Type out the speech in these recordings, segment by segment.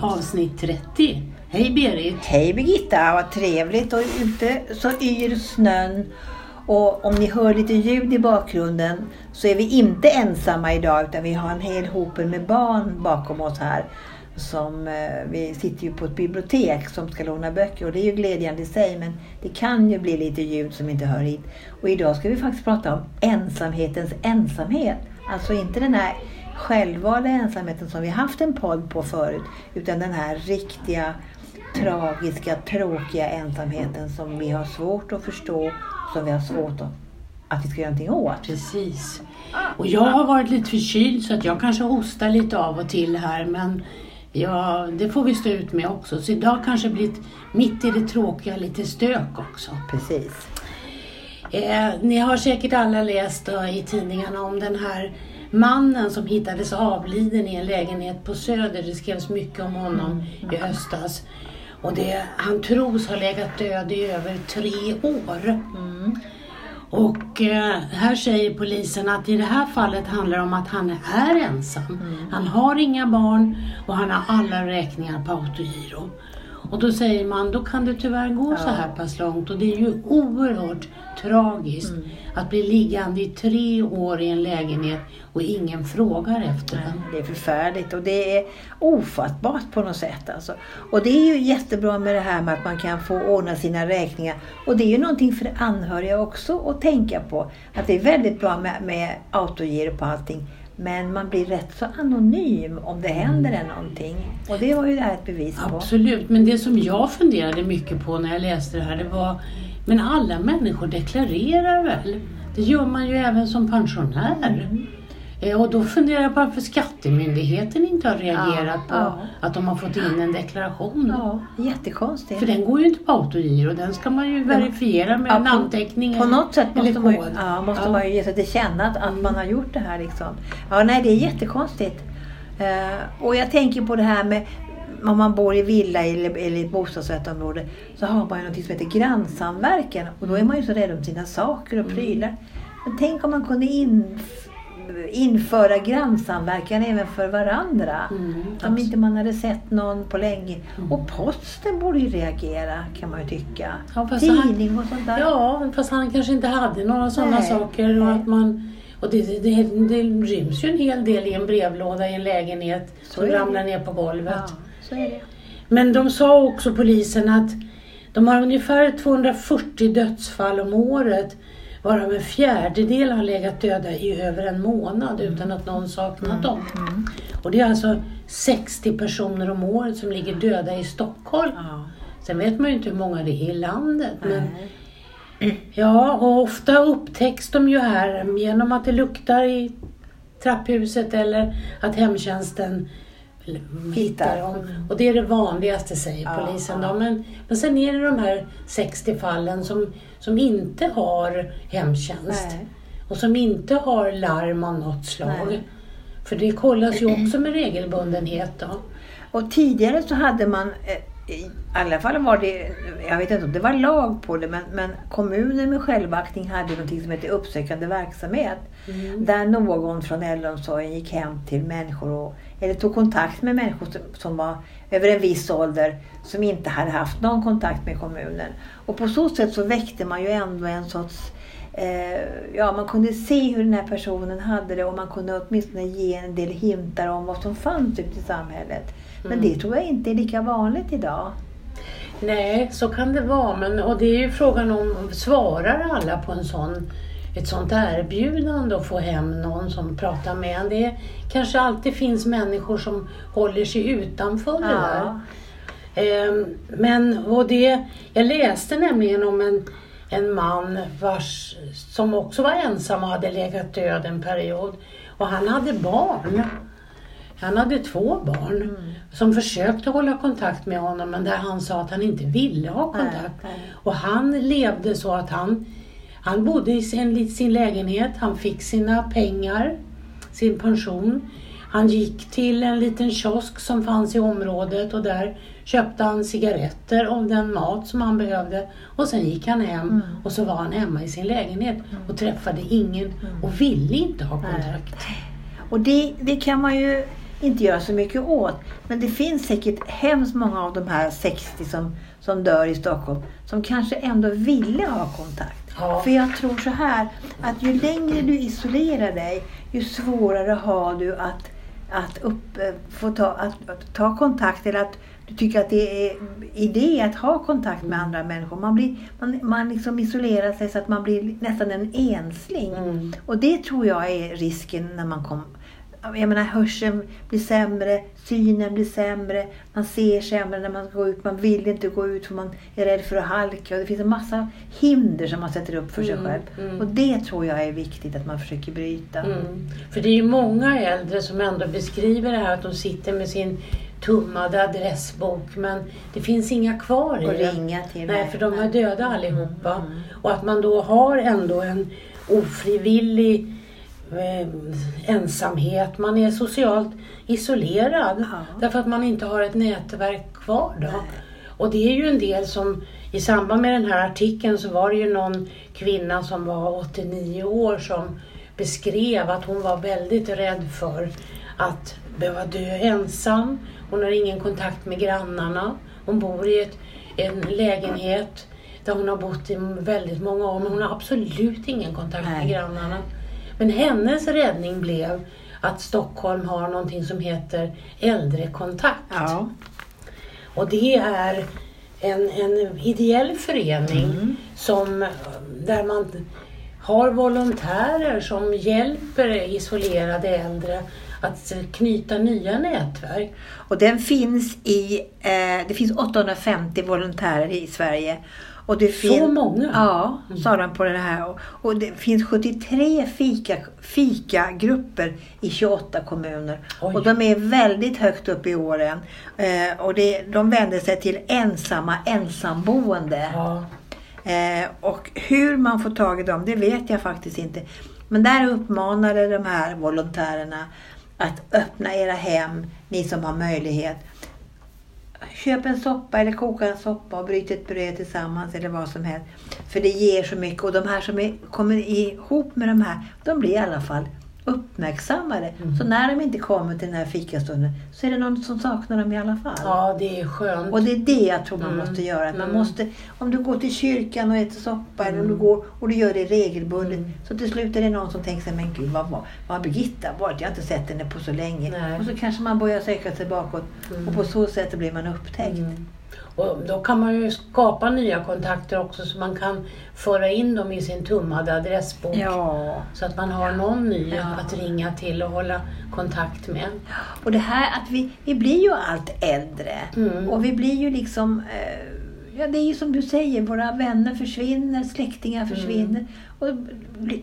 podd avsnitt 30. Hej Berit! Hej Birgitta, vad trevligt och ute så yr snön. Och om ni hör lite ljud i bakgrunden så är vi inte ensamma idag utan vi har en hel hop med barn bakom oss här. Som, eh, vi sitter ju på ett bibliotek som ska låna böcker och det är ju glädjande i sig men det kan ju bli lite ljud som inte hör hit. Och idag ska vi faktiskt prata om ensamhetens ensamhet. Alltså inte den här självvalda ensamheten som vi haft en podd på förut utan den här riktiga tragiska, tråkiga ensamheten som vi har svårt att förstå, som vi har svårt att, att vi ska göra någonting åt. Precis. Och jag har varit lite förkyld så att jag kanske hostar lite av och till här men ja, det får vi stå ut med också. Så idag kanske blivit mitt i det tråkiga lite stök också. Precis. Eh, ni har säkert alla läst då, i tidningarna om den här mannen som hittades avliden i en lägenhet på Söder. Det skrevs mycket om honom i höstas. Och det, han tros ha legat död i över tre år. Och eh, här säger polisen att i det här fallet handlar det om att han är ensam. Han har inga barn och han har alla räkningar på autogiro. Och då säger man, då kan det tyvärr gå så här pass långt och det är ju oerhört tragiskt att bli liggande i tre år i en lägenhet och ingen frågar efter den. Det är förfärligt och det är ofattbart på något sätt. Alltså. Och det är ju jättebra med det här med att man kan få ordna sina räkningar. Och det är ju någonting för anhöriga också att tänka på. Att det är väldigt bra med, med autogiro på allting. Men man blir rätt så anonym om det händer en någonting. Och det var ju det här ett bevis på. Absolut, men det som jag funderade mycket på när jag läste det här, det var men alla människor deklarerar väl? Det gör man ju även som pensionär. Eh, Och då funderar jag på varför Skattemyndigheten inte har reagerat Ja, på ja. att de har fått in en deklaration. Ja, jättekonstigt. För den går ju inte på autogiro, den ska man ju verifiera med Ja, en på- namnteckning. På något sätt måste man, ju- ja, måste man ju ge sig till känna att, att man har gjort det här. Liksom. Ja, nej, det är jättekonstigt. Eh, och jag tänker på det här med om man bor i villa eller, eller i bostadsrättsområde så har man ju något som heter grannsamverkan och då är man ju så rädd om sina saker och prylar. Men tänk om man kunde inf- införa grannsamverkan även för varandra. Mm, Om inte man hade sett någon på länge. Och posten borde ju reagera kan man ju tycka. Ja, han- Tidning och sånt där. Ja, fast han kanske inte hade några sådana saker. Och att man, och det, det, det, det ryms ju en hel del i en brevlåda i en lägenhet Så som ramlar ner på golvet. Ja, så är det. Men de sa också polisen att de har ungefär 240 dödsfall om året varav en fjärdedel har legat döda i över en månad utan att någon saknat dem. Och det är alltså 60 personer om året som ligger döda i Stockholm. Ja. Sen vet man ju inte hur många det är i landet. Men. Ja, och ofta upptäcks de ju här genom att det luktar i trapphuset eller att hemtjänsten hittar Hittar. dem. Och det är det vanligaste säger Ja, polisen. ja. Då. Men, men sen är det de här 60 fallen som, som inte har hemtjänst Nej. och som inte har larm av något slag. Nej. För det kollas ju också med regelbundenhet. Då. Och tidigare så hade man, eh, i alla fall var det, jag vet inte om det var lag på det, men, men kommuner med självaktning hade någonting som heter uppsökande verksamhet. Där någon från äldreomsorgen gick hem till människor och, eller tog kontakt med människor som, som var över en viss ålder som inte hade haft någon kontakt med kommunen. Och på så sätt så väckte man ju ändå en sorts Eh, ja, man kunde se hur den här personen hade det och man kunde åtminstone ge en del hintar om vad som fanns ute i samhället. Men det tror jag inte är lika vanligt idag. Nej, så kan det vara. Men, och det är ju frågan om, svarar alla på en sån, ett sånt erbjudande att få hem någon som pratar med en? Det kanske alltid finns människor som håller sig utanför det där. Ja. Ehm, Men och det, jag läste nämligen om en, en man vars, som också var ensam och hade legat död en period. Och han hade barn. Han hade två barn som försökte hålla kontakt med honom men där han sa att han inte ville ha Nej, kontakt. nej. Och han levde så att han, han bodde i sin, sin lägenhet, han fick sina pengar, sin pension. Han gick till en liten kiosk som fanns i området och där köpte han cigaretter och den mat som han behövde. Och sen gick han hem och så var han hemma i sin lägenhet och träffade ingen och ville inte ha kontakt. Och det, det kan man ju inte göra så mycket åt. Men det finns säkert hemskt många av de här 60 som, som dör i Stockholm som kanske ändå ville ha kontakt. Ja. För jag tror så här att ju längre du isolerar dig ju svårare har du att, att, upp, eh, få ta, att, att ta kontakt eller att du tycker att det är idé att ha kontakt med andra människor. Man, blir, man, man liksom isolerar sig så att man blir nästan en ensling. Mm. Och det tror jag är risken när man kommer jag menar hörseln blir sämre, synen blir sämre, man ser sämre när man går ut, man vill inte gå ut för man är rädd för att halka. Och det finns en massa hinder som man sätter upp för sig Mm, själv. mm. Och det tror jag är viktigt att man försöker bryta. Mm. För det är ju många äldre som ändå beskriver det här att de sitter med sin tummade adressbok men det finns inga kvar i Och den. ringa till Nej, för de är döda allihopa. Mm. Och att man då har ändå en ofrivillig ensamhet. Man är socialt isolerad Ja. därför att man inte har ett nätverk kvar då. Och det är ju en del som, i samband med den här artikeln så var det ju någon kvinna som var 89 år som beskrev att hon var väldigt rädd för att behöva dö ensam. Hon har ingen kontakt med grannarna. Hon bor i ett, en lägenhet där hon har bott i väldigt många år men hon har absolut ingen kontakt med grannarna. Men hennes räddning blev att Stockholm har någonting som heter äldrekontakt. Ja. Och det är en, en ideell förening som, där man har volontärer som hjälper isolerade äldre att knyta nya nätverk. Och den finns i, eh, det finns 850 volontärer i Sverige. Och det Så fin- många? Ja, sa de på det här. Och, och det finns 73 fika, fikagrupper i 28 kommuner. Oj. Och de är väldigt högt upp i åren. Eh, och det, de vänder sig till ensamma ensamboende. Ja. Eh, och hur man får tag i dem, det vet jag faktiskt inte. Men där uppmanade de här volontärerna att öppna era hem, ni som har möjlighet. Köp en soppa eller koka en soppa och bryt ett bröd tillsammans eller vad som helst. För det ger så mycket och de här som är, kommer ihop med de här, de blir i alla fall uppmärksammade. Mm. Så när de inte kommer till den här fikastunden så är det någon som saknar dem i alla fall. ja, det är skönt. Och det är det jag tror man Mm. måste göra. Man Mm. måste, om du går till kyrkan och äter soppa eller om du Mm. går och du gör det regelbundet. Mm. Så till slut är det någon som tänker sig, men gud vad har Birgitta varit? Jag har inte sett henne på så länge. Nej. Och så kanske man börjar söka sig bakåt Mm. och på så sätt blir man upptäckt. Mm. Och då kan man ju skapa nya kontakter också så man kan föra in dem i sin tummade adressbok. Ja. Så att man har någon ny Ja. att ringa till och hålla kontakt med. Och det här att vi, vi blir ju allt äldre. Mm. Och vi blir ju liksom, eh, ja det är ju som du säger, våra vänner försvinner, släktingar försvinner. Och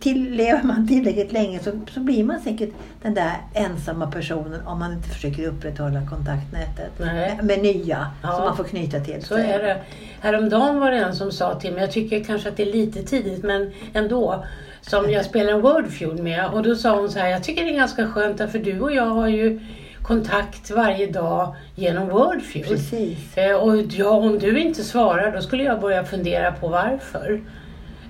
till, lever man tillräckligt länge så, så blir man säkert den där ensamma personen om man inte försöker upprätthålla kontaktnätet Nej. med, med nya Ja. som man får knyta till Så är det. Häromdagen var det en som sa till mig, jag tycker kanske att det är lite tidigt men ändå, som jag spelar en Wordfeud med och då sa hon så här, jag tycker det är ganska skönt för du och jag har ju kontakt varje dag genom Wordfeud. Precis. Eh, Och ja, om du inte svarar då skulle jag börja fundera på varför.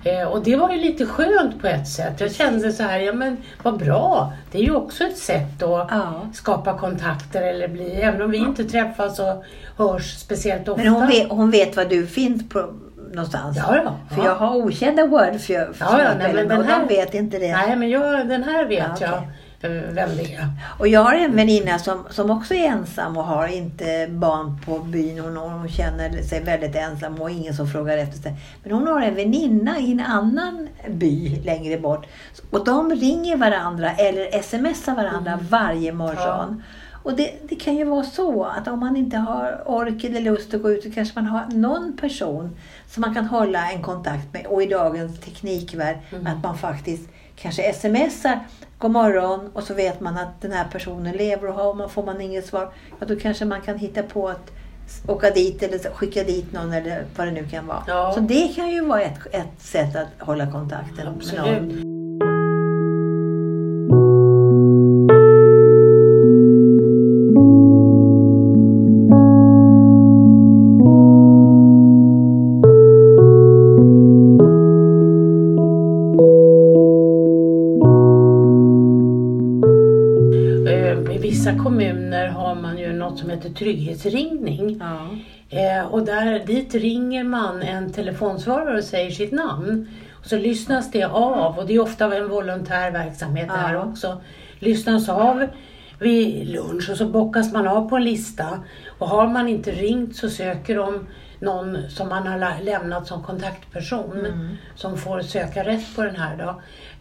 Eh, Och det var ju lite skönt på ett sätt. Jag kände så här, ja men vad bra. Det är ju också ett sätt att Ja. skapa kontakter eller bli, även om vi inte träffas och hörs speciellt ofta. Men hon vet, hon vet var du finns på, någonstans. Ja, ja. För ja. jag har okända word för, för Ja, ja, nej, men den och här- de vet inte det. Nej, men jag, den här vet Ja, okej. jag vem det är. Och jag har en väninna som, som också är ensam och har inte barn på byn. Hon, hon känner sig väldigt ensam och ingen som frågar efter sig. Men hon har en väninna i en annan by längre bort. Och de ringer varandra eller smsar varandra varje morgon. Och det, det kan ju vara så att om man inte har ork eller lust att gå ut så kanske man har någon person som man kan hålla en kontakt med. Och i dagens teknikvärld att man faktiskt kanske smsar God morgon och så vet man att den här personen lever och har man, får man inget svar, ja då kanske man kan hitta på att åka dit eller skicka dit någon eller vad det nu kan vara. Ja. Så det kan ju vara ett, ett sätt att hålla kontakten med någon. Absolut. Eh, I vissa kommuner heter trygghetsringning. Ja. Eh, och där, dit ringer man en telefonsvarare och säger sitt namn. Och så lyssnas det av och det är ofta en volontär verksamhet Ja. också. Lyssnas av vid lunch och så bockas man av på en lista. Och har man inte ringt så söker de någon som man har lämnat som kontaktperson Mm. som får söka rätt på den här. Då.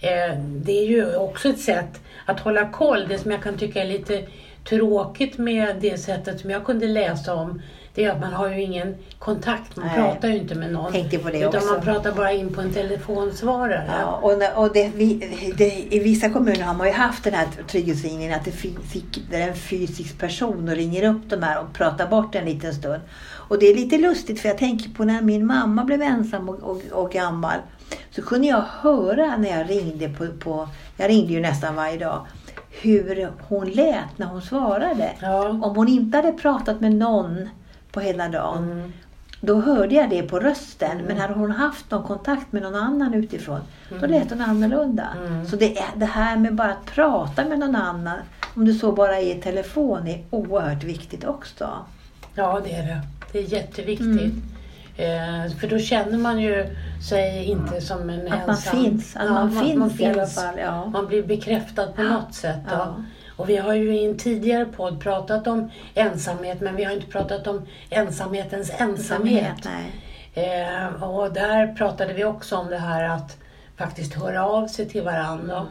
Eh, det är ju också ett sätt att hålla koll. Det som jag kan tycka är lite tråkigt med det sättet som jag kunde läsa om det är att man har ju ingen kontakt. Man Nej. pratar ju inte med någon. Tänkte på det utan också. man pratar bara in på en telefonsvarare. Ja, och, och det, vi, det, I vissa kommuner har man ju haft den här trygghetslinjen att det är en fysisk person och ringer upp de här och pratar bort en liten stund. Och det är lite lustigt för jag tänker på när min mamma blev ensam och, och, och gammal. Så kunde jag höra när jag ringde på, på, jag ringde ju nästan varje dag, hur hon lät när hon svarade. Ja. Om hon inte hade pratat med någon på hela dagen Mm. då hörde jag det på rösten. Men hade hon haft någon kontakt med någon annan utifrån, då lät hon annorlunda. Mm. Så det, är, det här med bara att prata med någon annan, om det så bara är i telefon, är oerhört viktigt också. ja, det är det. Det är jätteviktigt. Eh, för då känner man ju sig inte som en Att man ensam... finns, att Ja, man, man- finns man i alla finns. fall. Ja. Man blir bekräftad på något sätt. Ja. Och vi har ju i en tidigare podd pratat om ensamhet men vi har inte pratat om ensamhetens ensamhet. Nej. Eh, och där pratade vi också om det här att faktiskt höra av sig till varandra. Mm.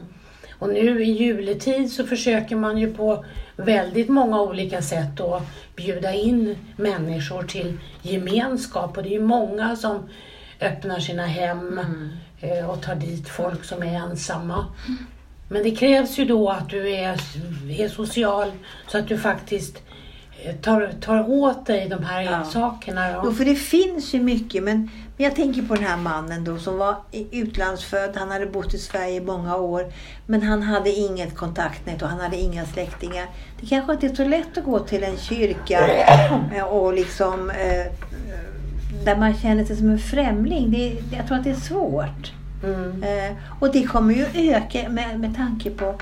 Och nu i juletid så försöker man ju på väldigt många olika sätt att bjuda in människor till gemenskap. Och det är ju många som öppnar sina hem Mm. eh, och tar dit folk som är ensamma. Men det krävs ju då att du är, är social så att du faktiskt eh, tar, tar åt dig de här Ja. sakerna. Då. Jo, för det finns ju mycket. Men, men jag tänker på den här mannen då som var utlandsfödd. Han hade bott i Sverige i många år. Men han hade inget kontaktnät och han hade inga släktingar. Det kanske inte är så lätt att gå till en kyrka eh, och liksom eh, där man känner sig som en främling. Det, jag tror att det är svårt. Mm. Eh, och det kommer ju öka med, med tanke på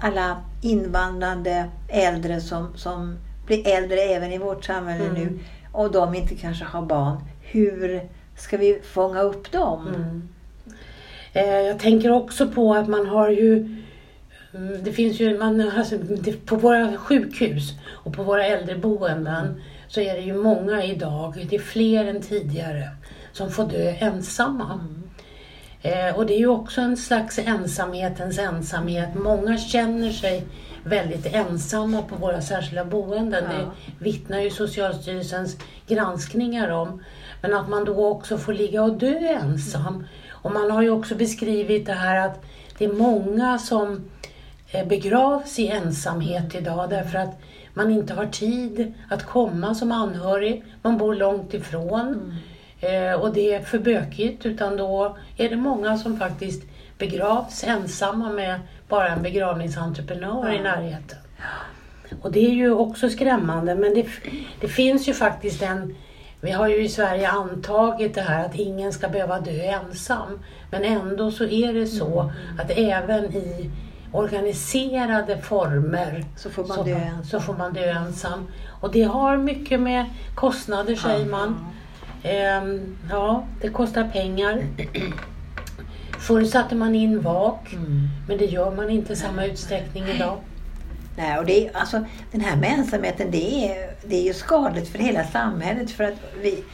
alla invandrande äldre som, som blir äldre även i vårt samhälle Mm. nu och de inte kanske har barn. Hur ska vi fånga upp dem? Mm. Eh, jag tänker också på att man har ju mm, det finns ju, man, alltså, det, på våra sjukhus och på våra äldreboenden så är det ju många idag, det är fler än tidigare, som får dö ensamma. Eh, och det är ju också en slags ensamhetens ensamhet. Många känner sig väldigt ensamma på våra särskilda boenden. Ja. Det vittnar ju Socialstyrelsens granskningar om. Men att man då också får ligga och dö ensam. Och man har ju också beskrivit det här att det är många som eh, begravs i ensamhet idag därför att man inte har tid att komma som anhörig. Man bor långt ifrån. Eh, och det är för bökigt utan då är det många som faktiskt begravs ensamma med bara en begravningsentreprenör i Ja. närheten. Och det är ju också skrämmande men det, det finns ju faktiskt en vi har ju i Sverige antagit det här att ingen ska behöva dö ensam. Men ändå så är det så Mm. att även i organiserade former Så får man så, dö ensam. så får man dö ensam. Och det har mycket med kostnader säger man. Ehm, ja, det kostar pengar. Förr satte man in vak, Mm. men det gör man inte i samma utsträckning idag. Nej, och det är, alltså, den här med ensamheten det är, det är ju skadligt för hela samhället. För att vi,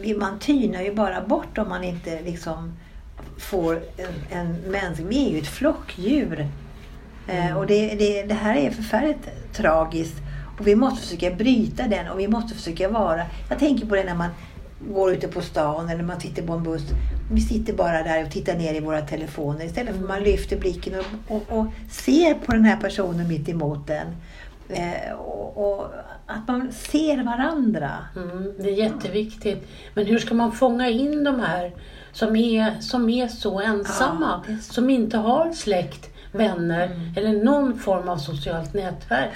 vi, man tynar ju bara bort om man inte liksom får en, en mänsklig... Vi är ju ett flockdjur. Eh, och det, det, det här är förfärligt tragiskt. Och vi måste försöka bryta den och vi måste försöka vara... Jag tänker på det när man går ute på stan eller man tittar på en buss. Vi sitter bara där och tittar ner i våra telefoner istället för att man lyfter blicken och, och, och ser på den här personen mitt emot den. Eh, och, och att man ser varandra. Mm, det är jätteviktigt. Men hur ska man fånga in de här som är, som är så ensamma? Ja, är så. Som inte har släkt, vänner eller någon form av socialt nätverk.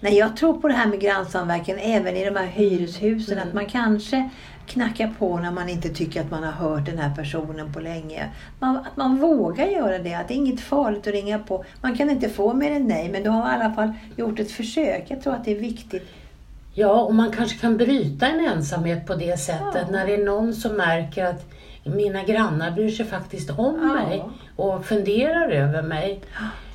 Nej, jag tror på det här med grannsamverkan även i de här hyreshusen. Att man kanske knackar på när man inte tycker att man har hört den här personen på länge. Man, att man vågar göra det. Att det är inget farligt att ringa på. Man kan inte få mer än nej, men du har i alla fall gjort ett försök. Jag tror att det är viktigt. Ja, och man kanske kan bryta en ensamhet på det sättet Ja. när det är någon som märker att mina grannar bryr sig faktiskt om Ja. mig och funderar över mig.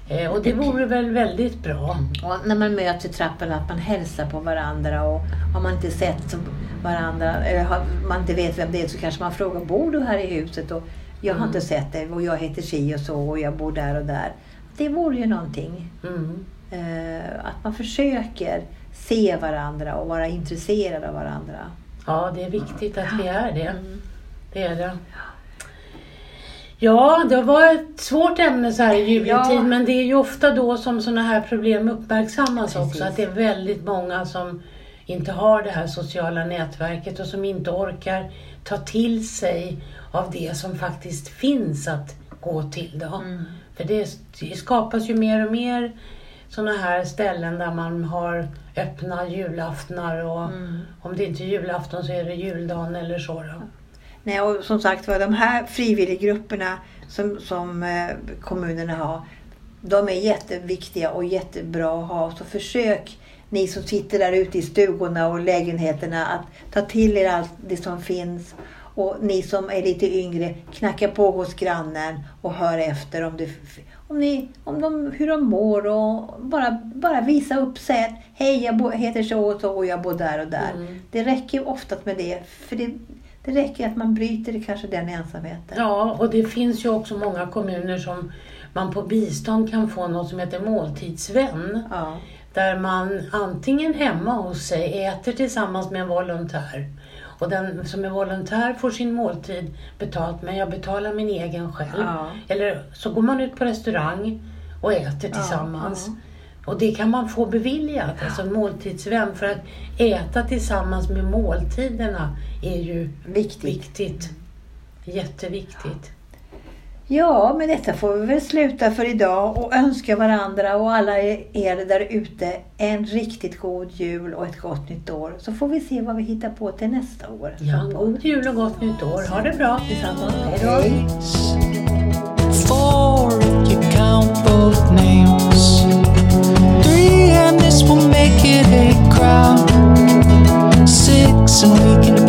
Eh, och det vore väl väldigt bra. Och när man möts i trappan att man hälsar på varandra och har man inte sett varandra eller har man inte vet vem det är så kanske man frågar Bor du här i huset? Och jag har Mm. inte sett dig och jag heter si och så och jag bor där och där. Det vore ju någonting. Mm. Eh, att man försöker se varandra och vara intresserad av varandra. Ja, det är viktigt att vi är det. Mm. Det är det. Ja, det var ett svårt ämne så här i juletid, Ja. men det är ju ofta då som sådana här problem uppmärksammas Precis. också. Att det är väldigt många som inte har det här sociala nätverket och som inte orkar ta till sig av det som faktiskt finns att gå till. Då. Mm. För det, det skapas ju mer och mer sådana här ställen där man har öppna julaftnar och Mm. om det inte är julafton så är det juldagen eller så. Då. Nej, och som sagt var, de här frivilliggrupperna som, som eh, kommunerna har, de är jätteviktiga och jättebra att ha. Så försök, ni som sitter där ute i stugorna och lägenheterna, att ta till er allt det som finns. Och ni som är lite yngre, knacka på hos grannen och hör efter om, det, om, ni, om de, hur de mår och bara, bara visa upp sig. Hej, jag heter så och så och jag bor där och där. Mm. Det räcker oftast med det. För det, det räcker att man bryter kanske den ensamheten. Ja, och det finns ju också många kommuner som man på bistånd kan få något som heter måltidsvän. Ja. Där man antingen hemma hos sig äter tillsammans med en volontär. Och den som är volontär får sin måltid betalt men jag betalar min egen själv. Ja. Eller så går man ut på restaurang och äter tillsammans. Och det kan man få beviljat, alltså en måltidsvän. För att äta tillsammans med måltiderna är ju Viktigt. viktigt. Jätteviktigt. Ja, med detta får vi väl sluta för idag och önska varandra och alla er där ute en riktigt god jul och ett gott nytt år. Så får vi se vad vi hittar på till nästa år. Ja, god jul och gott nytt år. Ha det bra. Tillsammans. Hej då. around. Six and we can